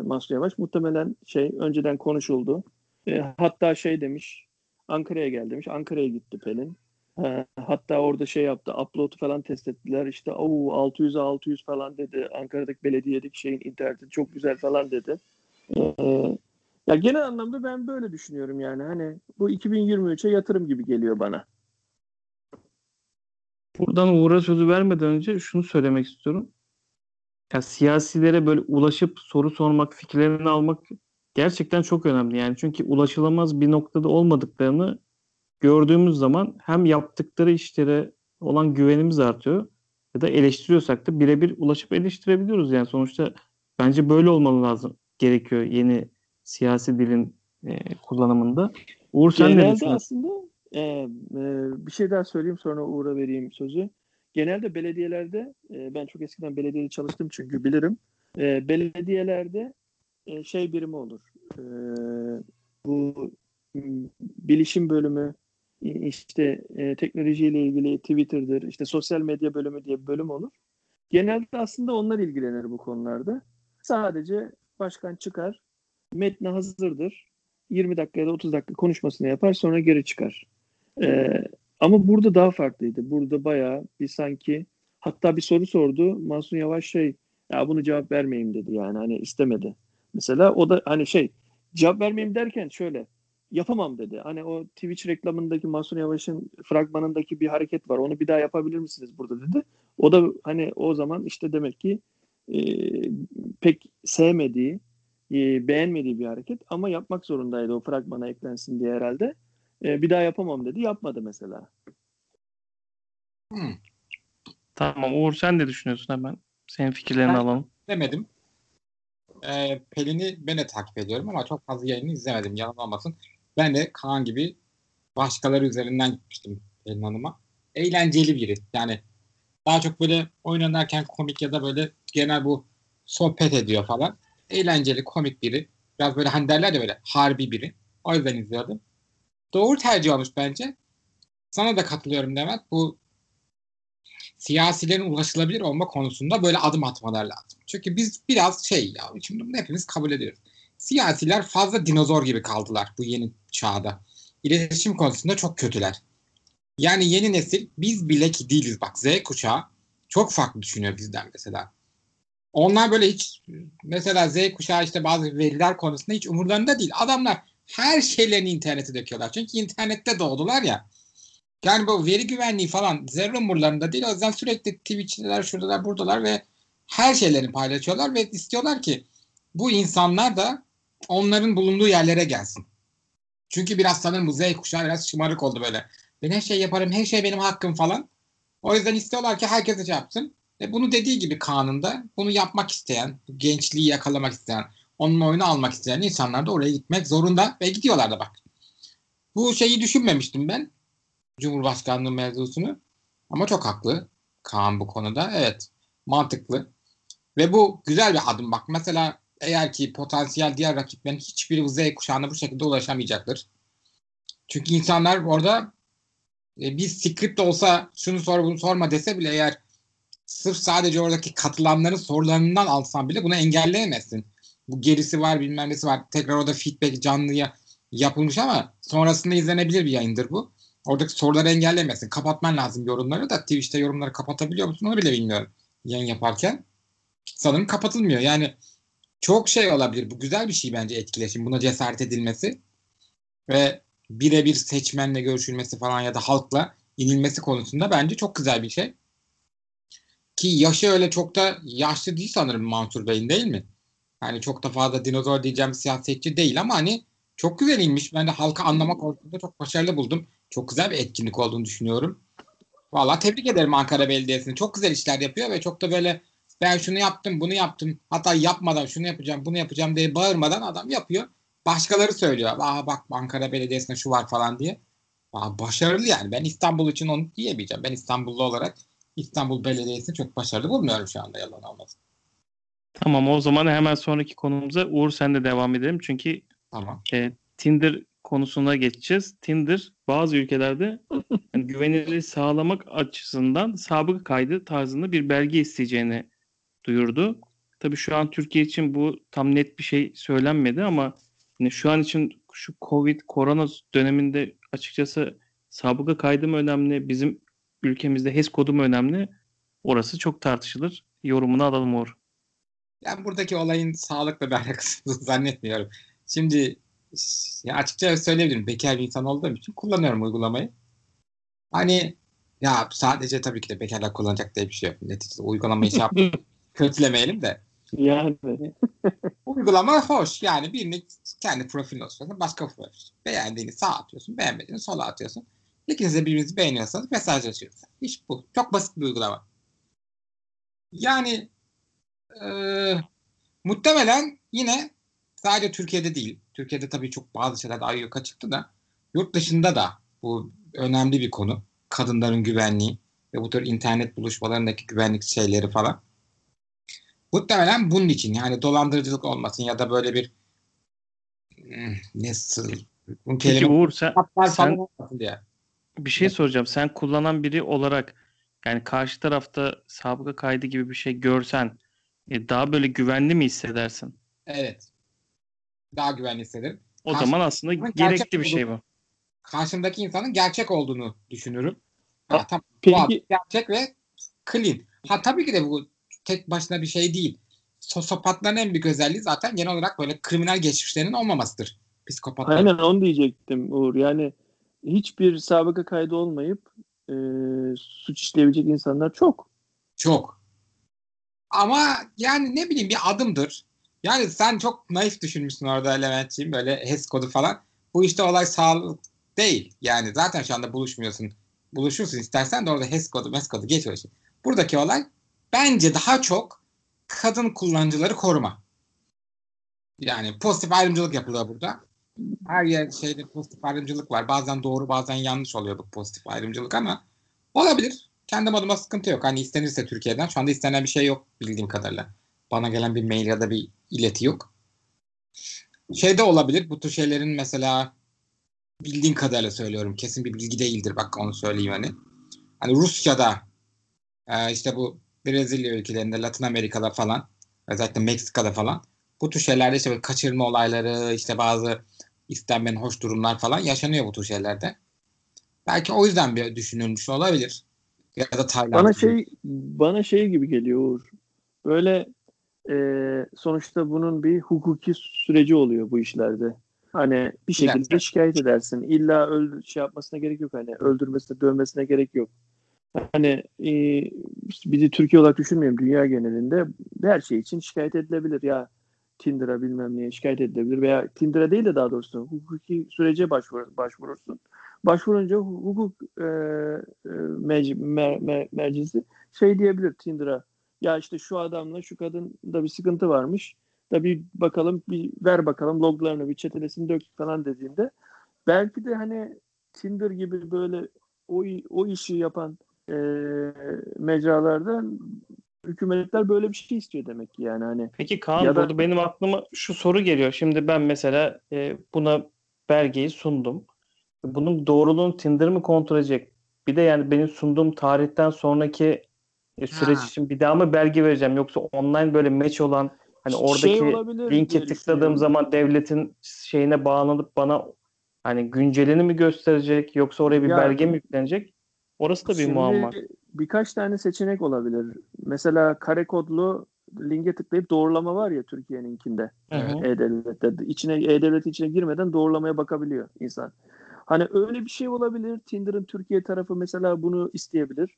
Mansur Yavaş muhtemelen şey önceden konuşuldu. E, hatta şey demiş, Ankara'ya gel demiş. Ankara'ya gitti Pelin. E, hatta orada şey yaptı, upload'u falan test ettiler. İşte o 600'e 600 falan dedi. Ankara'daki belediyedeki şeyin interneti çok güzel falan dedi. E, ya genel anlamda ben böyle düşünüyorum yani. Hani bu 2023'e yatırım gibi geliyor bana. Buradan Uğur'a sözü vermeden önce şunu söylemek istiyorum. Ya siyasilere böyle ulaşıp soru sormak, fikirlerini almak gerçekten çok önemli. Yani çünkü ulaşılamaz bir noktada olmadıklarını gördüğümüz zaman hem yaptıkları işlere olan güvenimiz artıyor ya da eleştiriyorsak da birebir ulaşıp eleştirebiliyoruz. Yani sonuçta bence böyle olmalı lazım gerekiyor yeni siyasi dilin e, kullanımında. Uğur sen ne Genelde düşünüyorsun? aslında e, e, bir şey daha söyleyeyim sonra Uğur'a vereyim sözü. Genelde belediyelerde e, ben çok eskiden belediyede çalıştım çünkü bilirim. E, belediyelerde e, şey birimi olur. E, bu bilişim bölümü işte e, teknolojiyle ilgili Twitter'dır, işte sosyal medya bölümü diye bir bölüm olur. Genelde aslında onlar ilgilenir bu konularda. Sadece başkan çıkar, metni hazırdır. 20 dakika ya da 30 dakika konuşmasını yapar sonra geri çıkar. Ee, ama burada daha farklıydı. Burada bayağı bir sanki hatta bir soru sordu. Mansur Yavaş şey ya bunu cevap vermeyeyim dedi yani hani istemedi. Mesela o da hani şey cevap vermeyeyim derken şöyle yapamam dedi. Hani o Twitch reklamındaki Mansur Yavaş'ın fragmanındaki bir hareket var. Onu bir daha yapabilir misiniz burada dedi. O da hani o zaman işte demek ki e, pek sevmediği e, beğenmediği bir hareket ama yapmak zorundaydı o fragmana eklensin diye herhalde. E, bir daha yapamam dedi. Yapmadı mesela. Hmm, Tamam Uğur sen ne düşünüyorsun hemen? Senin fikirlerini Ben- alalım. demedim. Ee, Pelin'i ben de takip ediyorum ama çok fazla yayını izlemedim. Yalan olmasın. Ben de Kaan gibi başkaları üzerinden gitmiştim Pelin Hanım'a. Eğlenceli biri. Yani daha çok böyle oynanırken komik ya da böyle genel bu sohbet ediyor falan. Eğlenceli, komik biri. Biraz böyle hani derler ya böyle harbi biri. O yüzden izliyordum. Doğru tercih olmuş bence. Sana da katılıyorum Demet. Bu siyasilerin ulaşılabilir olma konusunda böyle adım atmalar lazım. Çünkü biz biraz şey ya şimdi bunu hepimiz kabul ediyoruz. Siyasiler fazla dinozor gibi kaldılar bu yeni çağda. İletişim konusunda çok kötüler. Yani yeni nesil biz bile ki değiliz bak Z kuşağı çok farklı düşünüyor bizden mesela. Onlar böyle hiç mesela Z kuşağı işte bazı veriler konusunda hiç umurlarında değil. Adamlar her şeylerini internete döküyorlar. Çünkü internette doğdular ya. Yani bu veri güvenliği falan zerre umurlarında değil. O yüzden sürekli Twitch'teler, şuradalar, buradalar ve her şeylerini paylaşıyorlar ve istiyorlar ki bu insanlar da onların bulunduğu yerlere gelsin. Çünkü biraz sanırım bu Z kuşağı biraz şımarık oldu böyle. Ben her şey yaparım, her şey benim hakkım falan. O yüzden istiyorlar ki herkes şey yapsın. Ve bunu dediği gibi kanunda bunu yapmak isteyen, gençliği yakalamak isteyen, onun oyunu almak isteyen insanlar da oraya gitmek zorunda ve gidiyorlar da bak. Bu şeyi düşünmemiştim ben. Cumhurbaşkanlığı mevzusunu. Ama çok haklı Kaan bu konuda. Evet mantıklı. Ve bu güzel bir adım bak. Mesela eğer ki potansiyel diğer rakiplerin hiçbiri Z kuşağına bu şekilde ulaşamayacaktır. Çünkü insanlar orada e, bir script olsa şunu sor bunu sorma dese bile eğer sırf sadece oradaki katılanların sorularından alsan bile bunu engelleyemezsin. Bu gerisi var bilmem nesi var. Tekrar orada feedback canlıya yapılmış ama sonrasında izlenebilir bir yayındır bu. Oradaki soruları engellemezsin. Kapatman lazım yorumları da Twitch'te yorumları kapatabiliyor musun onu bile bilmiyorum yayın yaparken. Sanırım kapatılmıyor. Yani çok şey olabilir. Bu güzel bir şey bence etkileşim. Buna cesaret edilmesi ve birebir seçmenle görüşülmesi falan ya da halkla inilmesi konusunda bence çok güzel bir şey. Ki yaşı öyle çok da yaşlı değil sanırım Mansur Bey'in değil mi? Yani çok da fazla dinozor diyeceğim siyasetçi değil ama hani çok güzel inmiş. Ben de halka anlamak konusunda çok başarılı buldum. Çok güzel bir etkinlik olduğunu düşünüyorum. Valla tebrik ederim Ankara Belediyesi'ni. Çok güzel işler yapıyor ve çok da böyle ben şunu yaptım, bunu yaptım. Hatta yapmadan şunu yapacağım, bunu yapacağım diye bağırmadan adam yapıyor. Başkaları söylüyor. Aa bak Ankara Belediyesi'nde şu var falan diye. Aa, başarılı yani. Ben İstanbul için onu diyemeyeceğim. Ben İstanbullu olarak İstanbul Belediyesi'ni çok başarılı bulmuyorum şu anda yalan olmasın. Tamam o zaman hemen sonraki konumuza Uğur sen de devam edelim. Çünkü Tamam. e, Tinder konusuna geçeceğiz. Tinder bazı ülkelerde yani güvenilirliği sağlamak açısından sabıka kaydı tarzında bir belge isteyeceğini duyurdu. Tabii şu an Türkiye için bu tam net bir şey söylenmedi ama yani şu an için şu Covid, korona döneminde açıkçası sabıka kaydı mı önemli, bizim ülkemizde HES kodu mu önemli? Orası çok tartışılır. Yorumunu alalım Uğur. Yani buradaki olayın sağlıkla bir alakası zannetmiyorum. Şimdi ya açıkça söyleyebilirim. Bekar bir insan olduğum için kullanıyorum uygulamayı. Hani ya sadece tabii ki de bekarlar kullanacak diye bir şey yok. Neticede uygulamayı şey yap kötülemeyelim de. Yani. Uygulama hoş. Yani birini kendi profilini oluşturuyorsun. Başka profil. Beğendiğini sağa atıyorsun. Beğenmediğini sola atıyorsun. İkiniz de birbirinizi beğeniyorsanız mesajlaşıyorsunuz. İş bu. Çok basit bir uygulama. Yani e, muhtemelen yine sadece Türkiye'de değil. Türkiye'de tabii çok bazı şeyler daha yuka çıktı da yurt dışında da bu önemli bir konu. Kadınların güvenliği ve bu tür internet buluşmalarındaki güvenlik şeyleri falan. Muhtemelen bunun için yani dolandırıcılık olmasın ya da böyle bir hmm, nasıl bu Peki kelime Uğur sen, sen diye. bir şey soracağım. Sen kullanan biri olarak yani karşı tarafta sabıka kaydı gibi bir şey görsen e, daha böyle güvenli mi hissedersin? Evet. Daha güvenli hissederim. O Karşı- zaman aslında gerekli bir şey bu. Karşımdaki insanın gerçek olduğunu düşünürüm. Ha, Ha, tamam. peki- Bu gerçek ve clean. Ha tabii ki de bu tek başına bir şey değil. Sosopatların en büyük özelliği zaten genel olarak böyle kriminal geçmişlerinin olmamasıdır. Psikopatlar. Aynen onu diyecektim Uğur. Yani hiçbir sabıka kaydı olmayıp e, suç işleyebilecek insanlar çok. Çok. Ama yani ne bileyim bir adımdır. Yani sen çok naif düşünmüşsün orada Levent'ciğim böyle HES kodu falan. Bu işte olay sağlık değil. Yani zaten şu anda buluşmuyorsun. Buluşursun istersen de orada HES kodu, MES kodu geçiyor. işte. Buradaki olay bence daha çok kadın kullanıcıları koruma. Yani pozitif ayrımcılık yapılıyor burada. Her yer şeyde pozitif ayrımcılık var. Bazen doğru bazen yanlış oluyor bu pozitif ayrımcılık ama olabilir. Kendim adıma sıkıntı yok. Hani istenirse Türkiye'den. Şu anda istenen bir şey yok bildiğim kadarıyla. Bana gelen bir mail ya da bir ileti yok. Şeyde olabilir. Bu tür şeylerin mesela bildiğim kadarıyla söylüyorum. Kesin bir bilgi değildir. Bak onu söyleyeyim hani. Hani Rusya'da e, işte bu Brezilya ülkelerinde, Latin Amerika'da falan özellikle Meksika'da falan bu tür şeylerde işte böyle kaçırma olayları işte bazı istenmeyen hoş durumlar falan yaşanıyor bu tür şeylerde. Belki o yüzden bir düşünülmüş olabilir. Ya da Tayland. Bana şey bana şey gibi geliyor Uğur. Böyle e, sonuçta bunun bir hukuki süreci oluyor bu işlerde. Hani bir şekilde şikayet edersin. İlla öldür, şey yapmasına gerek yok hani öldürmesine, dövmesine gerek yok. Hani e, bir de Türkiye olarak düşünmüyorum dünya genelinde her şey için şikayet edilebilir ya Tinder'a bilmem neye şikayet edilebilir veya Tinder'a değil de daha doğrusu hukuki sürece başvur, başvurursun. Başvurunca hukuk e, e, mer, mer, mercisi şey diyebilir Tinder'a ya işte şu adamla şu kadında bir sıkıntı varmış da bir bakalım bir ver bakalım loglarını bir çetelesin dök falan dediğinde belki de hani Tinder gibi böyle o, o işi yapan e, mecralardan hükümetler böyle bir şey istiyor demek ki yani hani Peki Kaan Ya da- burada benim aklıma şu soru geliyor. Şimdi ben mesela e, buna belgeyi sundum. Bunun doğruluğunu Tinder mı kontrol edecek? Bir de yani benim sunduğum tarihten sonraki süreç Ha. için bir daha mı belge vereceğim? Yoksa online böyle match olan hani oradaki şey olabilir linke diye tıkladığım zaman devletin şeyine bağlanıp bana hani güncelini mi gösterecek yoksa oraya bir Ya- belge mi yüklenecek? Orası da bir Şimdi muamma. birkaç tane seçenek olabilir. Mesela kare kodlu linke tıklayıp doğrulama var ya Türkiye'ninkinde. E-Devlet'te. içine E-Devlet içine girmeden doğrulamaya bakabiliyor insan. Hani öyle bir şey olabilir. Tinder'ın Türkiye tarafı mesela bunu isteyebilir.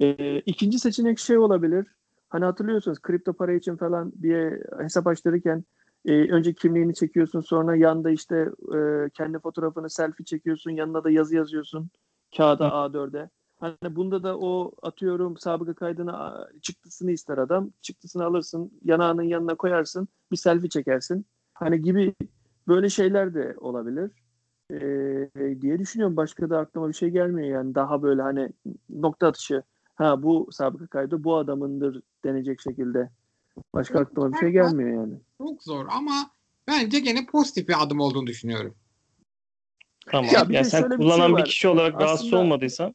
Ee, ikinci seçenek şey olabilir. Hani hatırlıyorsunuz kripto para için falan bir hesap açtırırken e, önce kimliğini çekiyorsun sonra yanda işte e, kendi fotoğrafını selfie çekiyorsun yanına da yazı yazıyorsun kağıda A4'e. Hani bunda da o atıyorum sabıka kaydına çıktısını ister adam. Çıktısını alırsın yanağının yanına koyarsın bir selfie çekersin. Hani gibi böyle şeyler de olabilir. Ee, diye düşünüyorum. Başka da aklıma bir şey gelmiyor yani. Daha böyle hani nokta atışı ha bu sabıka kaydı bu adamındır denecek şekilde. Başka aklıma bir şey gelmiyor yani. Çok zor ama bence gene pozitif bir adım olduğunu düşünüyorum. Tamam. Ya de sen şöyle bir kullanan şey bir kişi olarak rahatsız Aslında- olmadıysan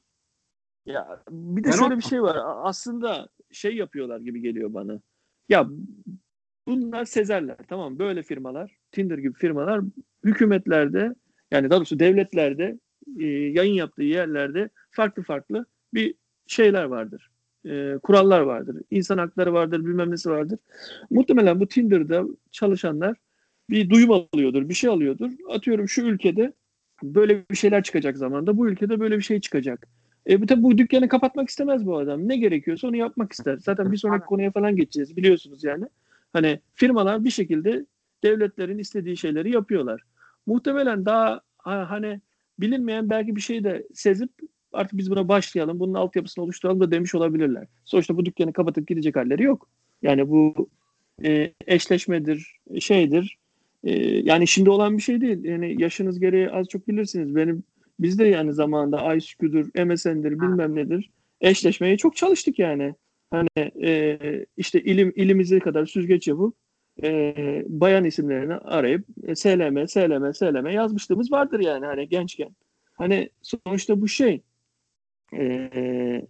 Ya bir de Ben şöyle o- bir şey var. Aslında şey yapıyorlar gibi geliyor bana. Ya bunlar sezerler. Tamam böyle firmalar, Tinder gibi firmalar hükümetlerde yani daha doğrusu devletlerde e, yayın yaptığı yerlerde farklı farklı bir şeyler vardır. E, kurallar vardır. İnsan hakları vardır, bilmem nesi vardır. Muhtemelen bu Tinder'da çalışanlar bir duyum alıyordur, bir şey alıyordur. Atıyorum şu ülkede böyle bir şeyler çıkacak zamanda. Bu ülkede böyle bir şey çıkacak. E bu tabii bu dükkanı kapatmak istemez bu adam. Ne gerekiyorsa onu yapmak ister. Zaten bir sonraki konuya falan geçeceğiz biliyorsunuz yani. Hani firmalar bir şekilde devletlerin istediği şeyleri yapıyorlar. Muhtemelen daha ha- hani bilinmeyen belki bir şey de sezip artık biz buna başlayalım, bunun altyapısını oluşturalım da demiş olabilirler. Sonuçta bu dükkanı kapatıp gidecek halleri yok. Yani bu e, eşleşmedir, şeydir. E, yani şimdi olan bir şey değil. Yani yaşınız gereği az çok bilirsiniz. Benim biz de yani zamanında ICQ'dur, MSN'dir, bilmem nedir. Eşleşmeye çok çalıştık yani. Hani e, işte ilim ilimize kadar süzgeç yapıp e, bayan isimlerini arayıp e, SLM, SLM, SLM yazmışlığımız vardır yani hani gençken. Hani sonuçta bu şey e,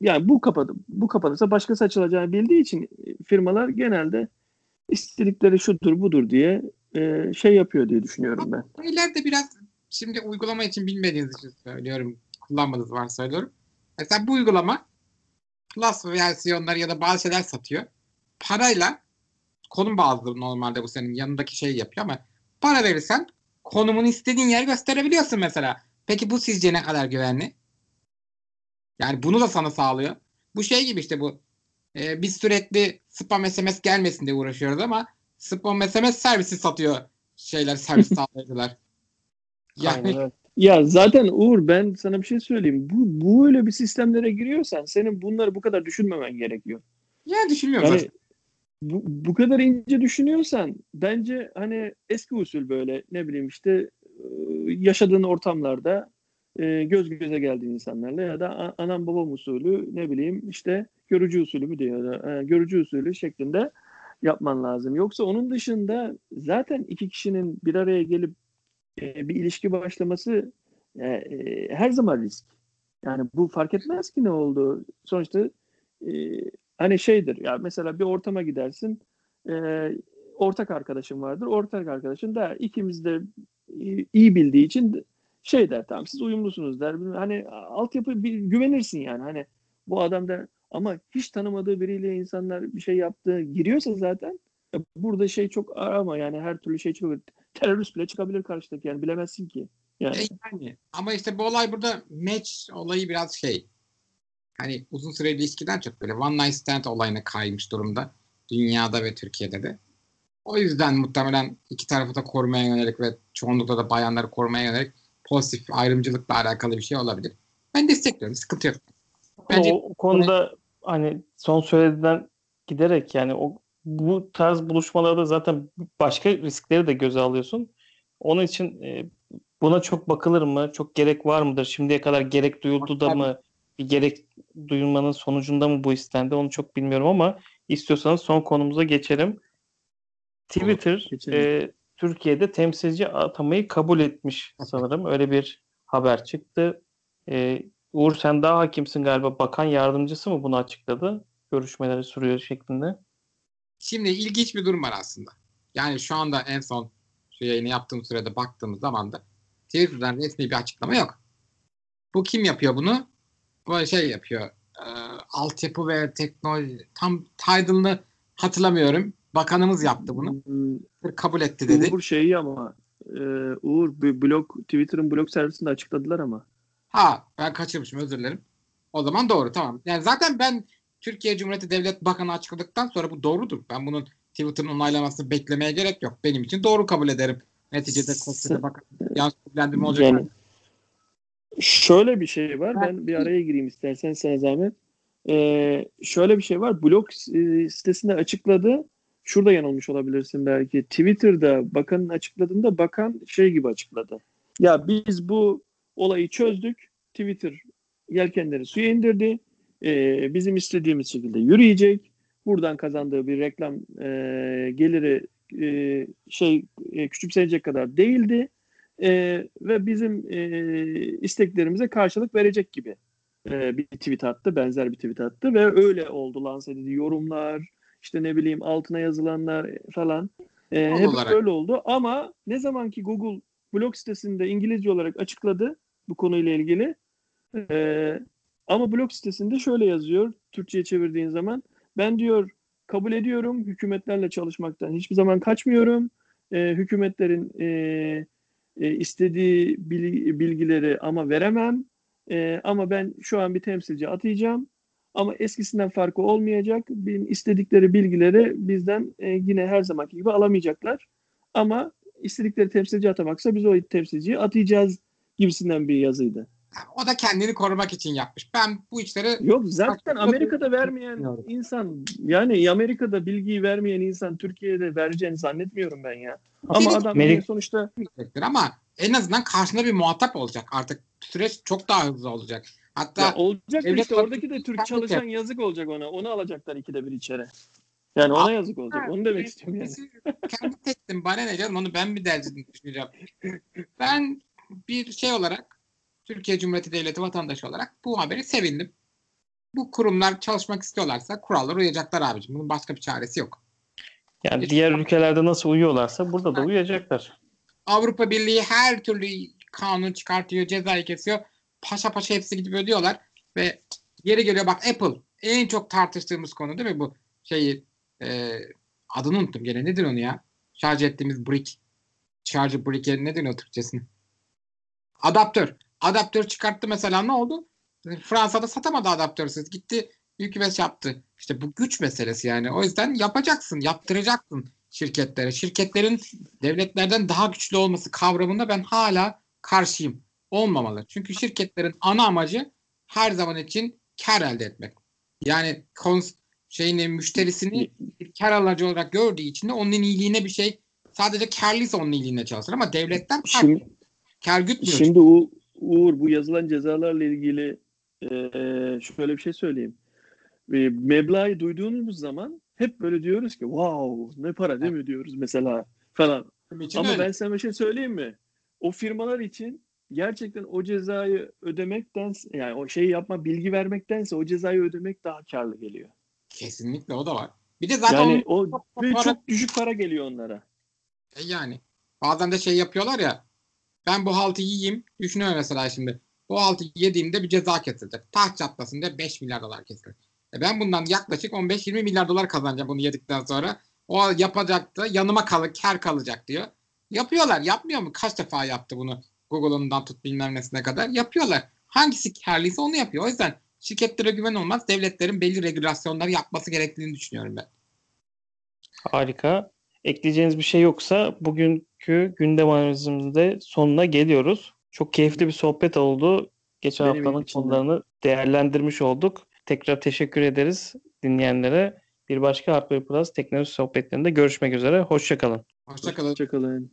yani bu kapadı bu kapanırsa başkası açılacağını bildiği için firmalar genelde istedikleri şudur budur diye e, şey yapıyor diye düşünüyorum ben. İleride biraz şimdi uygulama için bilmediğiniz için söylüyorum. Kullanmadığınız var söylüyorum. Mesela bu uygulama Plus versiyonları ya da bazı şeyler satıyor. Parayla konum bazlı normalde bu senin yanındaki şey yapıyor ama para verirsen konumunu istediğin yere gösterebiliyorsun mesela. Peki bu sizce ne kadar güvenli? Yani bunu da sana sağlıyor. Bu şey gibi işte bu. e, biz sürekli spam SMS gelmesin diye uğraşıyoruz ama spam SMS servisi satıyor şeyler servis sağlayıcılar. Yani. Ya zaten Uğur ben sana bir şey söyleyeyim. Bu, bu öyle bir sistemlere giriyorsan senin bunları bu kadar düşünmemen gerekiyor. ya düşünmüyorum Yani zaten. bu, bu kadar ince düşünüyorsan bence hani eski usul böyle ne bileyim işte e, yaşadığın ortamlarda e, göz göze geldiğin insanlarla ya da anam babam usulü ne bileyim işte görücü usulü mü diyor e, görücü usulü şeklinde yapman lazım. Yoksa onun dışında zaten iki kişinin bir araya gelip e, bir ilişki başlaması e, e, her zaman risk. Yani bu fark etmez ki ne oldu. Sonuçta e, hani şeydir ya mesela bir ortama gidersin e, ortak arkadaşın vardır. Ortak arkadaşın da ikimiz de iyi bildiği için şey der tamam siz uyumlusunuz der. Hani altyapı bir güvenirsin yani hani bu adam da ama hiç tanımadığı biriyle insanlar bir şey yaptığı giriyorsa zaten e, burada şey çok arama yani her türlü şey çok terörist bile çıkabilir karşıdaki yani bilemezsin ki. Yani. E yani ama işte bu olay burada match olayı biraz şey hani uzun süreli ilişkiden çok böyle one night stand olayına kaymış durumda. Dünyada ve Türkiye'de de. O yüzden muhtemelen iki tarafı da korumaya yönelik ve çoğunlukla da bayanları korumaya yönelik pozitif ayrımcılıkla alakalı bir şey olabilir. Ben destekliyorum. Sıkıntı yok. Bence o, o konuda hani son söylediğinden giderek yani o bu tarz buluşmalarda zaten başka riskleri de göze alıyorsun. Onun için e, buna çok bakılır mı? Çok gerek var mıdır? Şimdiye kadar gerek duyuldu da mı? Bir gerek duyulmanın sonucunda mı bu istendi? Onu çok bilmiyorum ama istiyorsanız son konumuza geçelim. Twitter geçelim. e, Türkiye'de temsilci atamayı kabul etmiş sanırım. Öyle bir haber çıktı. E, Uğur sen daha hakimsin galiba. Bakan yardımcısı mı bunu açıkladı? Görüşmeleri sürüyor şeklinde. Şimdi ilginç bir durum var aslında. Yani şu anda en son şu yayını yaptığım sürede baktığımız zaman da Twitter'dan resmi bir açıklama yok. Bu kim yapıyor bunu? Bu şey yapıyor. E, altyapı ve teknoloji tam title'ını hatırlamıyorum. Bakanımız yaptı bunu. Hmm, Kabul etti dedi. Uğur şeyi ama e, Uğur blog Twitter'ın blog servisinde açıkladılar ama. Ha ben kaçırmışım özür dilerim. O zaman doğru tamam. Yani zaten ben Türkiye Cumhuriyeti Devlet Bakanı açıkladıktan sonra bu doğrudur. Ben bunun Twitter'ın onaylamasını beklemeye gerek yok. Benim için doğru kabul ederim. Neticede koskoca bakan yanlış bilgilendirme olacak. Yani şöyle bir şey var. Ben bir araya gireyim istersen sana zahmet. Ee, şöyle bir şey var. Blog e, sitesinde açıkladı. Şurada yanılmış olabilirsin belki. Twitter'da bakanın açıkladığında bakan şey gibi açıkladı. Ya biz bu olayı çözdük. Twitter yelkenleri suya indirdi. Ee, bizim istediğimiz şekilde yürüyecek. Buradan kazandığı bir reklam e, geliri e, şey e, küçümsenecek kadar değildi. E, ve bizim e, isteklerimize karşılık verecek gibi e, bir tweet attı. Benzer bir tweet attı ve öyle oldu lanse edildi. Yorumlar, işte ne bileyim altına yazılanlar falan. E, Doğal hep olarak. öyle oldu ama ne zaman ki Google blog sitesinde İngilizce olarak açıkladı bu konuyla ilgili e, ama blog sitesinde şöyle yazıyor Türkçe'ye çevirdiğin zaman ben diyor kabul ediyorum hükümetlerle çalışmaktan hiçbir zaman kaçmıyorum. E, hükümetlerin e, e, istediği bil- bilgileri ama veremem. E, ama ben şu an bir temsilci atayacağım. Ama eskisinden farkı olmayacak. İstedikleri bilgileri bizden e, yine her zamanki gibi alamayacaklar. Ama istedikleri temsilci atamaksa biz o temsilciyi atayacağız gibisinden bir yazıydı. O da kendini korumak için yapmış. Ben bu işleri Yok zaten Amerika'da vermeyen Bilmiyorum. insan yani Amerika'da bilgiyi vermeyen insan Türkiye'de vereceğini zannetmiyorum ben ya. Ama Benim- adam Melik- sonuçta ama en azından karşında bir muhatap olacak. Artık süreç çok daha hızlı olacak. Hatta ya olacak devlet işte oradaki de Türk çalışan yazık olacak ona. Onu alacaklar ikide bir içeri. Yani ona yazık olacak. Onu demek istiyorum yani. Kendi tektim bana ne canım onu ben mi derdim düşüneceğim. Ben bir şey olarak Türkiye Cumhuriyeti Devleti vatandaşı olarak bu haberi sevindim. Bu kurumlar çalışmak istiyorlarsa kurallara uyacaklar abicim. Bunun başka bir çaresi yok. Yani diğer ülkelerde nasıl uyuyorlarsa burada da uyacaklar. Avrupa Birliği her türlü kanun çıkartıyor, cezayı kesiyor. Paşa paşa hepsi gidip ödüyorlar ve yeri geliyor bak Apple en çok tartıştığımız konu değil mi bu şeyi e, adını unuttum gene nedir onu ya? Şarj ettiğimiz brick. Charger brick'e ne deniyor Türkçesine? Adaptör. Adaptör çıkarttı mesela ne oldu? Fransa'da satamadı adaptörsüz. Gitti hükümet yaptı. İşte bu güç meselesi yani. O yüzden yapacaksın, yaptıracaksın şirketlere. Şirketlerin devletlerden daha güçlü olması kavramında ben hala karşıyım. Olmamalı. Çünkü şirketlerin ana amacı her zaman için kar elde etmek. Yani kons şeyini müşterisini bir kar alıcı olarak gördüğü için de onun iyiliğine bir şey sadece karlıysa onun iyiliğine çalışır ama devletler farklı. Şimdi, kar gütmüyor. şimdi U- Uğur bu yazılan cezalarla ilgili e, şöyle bir şey söyleyeyim. E, meblağı duyduğumuz zaman hep böyle diyoruz ki wow ne para değil mi diyoruz mesela falan. Ama öyle. ben sana bir şey söyleyeyim mi? O firmalar için gerçekten o cezayı ödemekten yani o şeyi yapma bilgi vermektense o cezayı ödemek daha karlı geliyor. Kesinlikle o da var. Bir de zaten Yani o ve para- çok düşük para geliyor onlara. E yani bazen de şey yapıyorlar ya ben bu haltı yiyeyim düşünüyorum mesela şimdi bu haltı yediğimde bir ceza kesilecek. Taht çatlasın diye 5 milyar dolar kesilir. E ben bundan yaklaşık 15-20 milyar dolar kazanacağım bunu yedikten sonra. O yapacaktı yanıma kalır kar kalacak diyor. Yapıyorlar. Yapmıyor mu? Kaç defa yaptı bunu? Google'ından tut bilmem nesine kadar. Yapıyorlar. Hangisi karlıysa onu yapıyor. O yüzden şirketlere güven olmaz. Devletlerin belli regülasyonları yapması gerektiğini düşünüyorum ben. Harika. Ekleyeceğiniz bir şey yoksa bugünkü gündem analizimizde sonuna geliyoruz. Çok keyifli bir sohbet oldu. Geçen Benim haftanın konularını değerlendirmiş olduk. Tekrar teşekkür ederiz dinleyenlere. Bir başka Hardware Plus teknoloji sohbetlerinde görüşmek üzere. Hoşçakalın. Hoşçakalın. Hoşçakalın.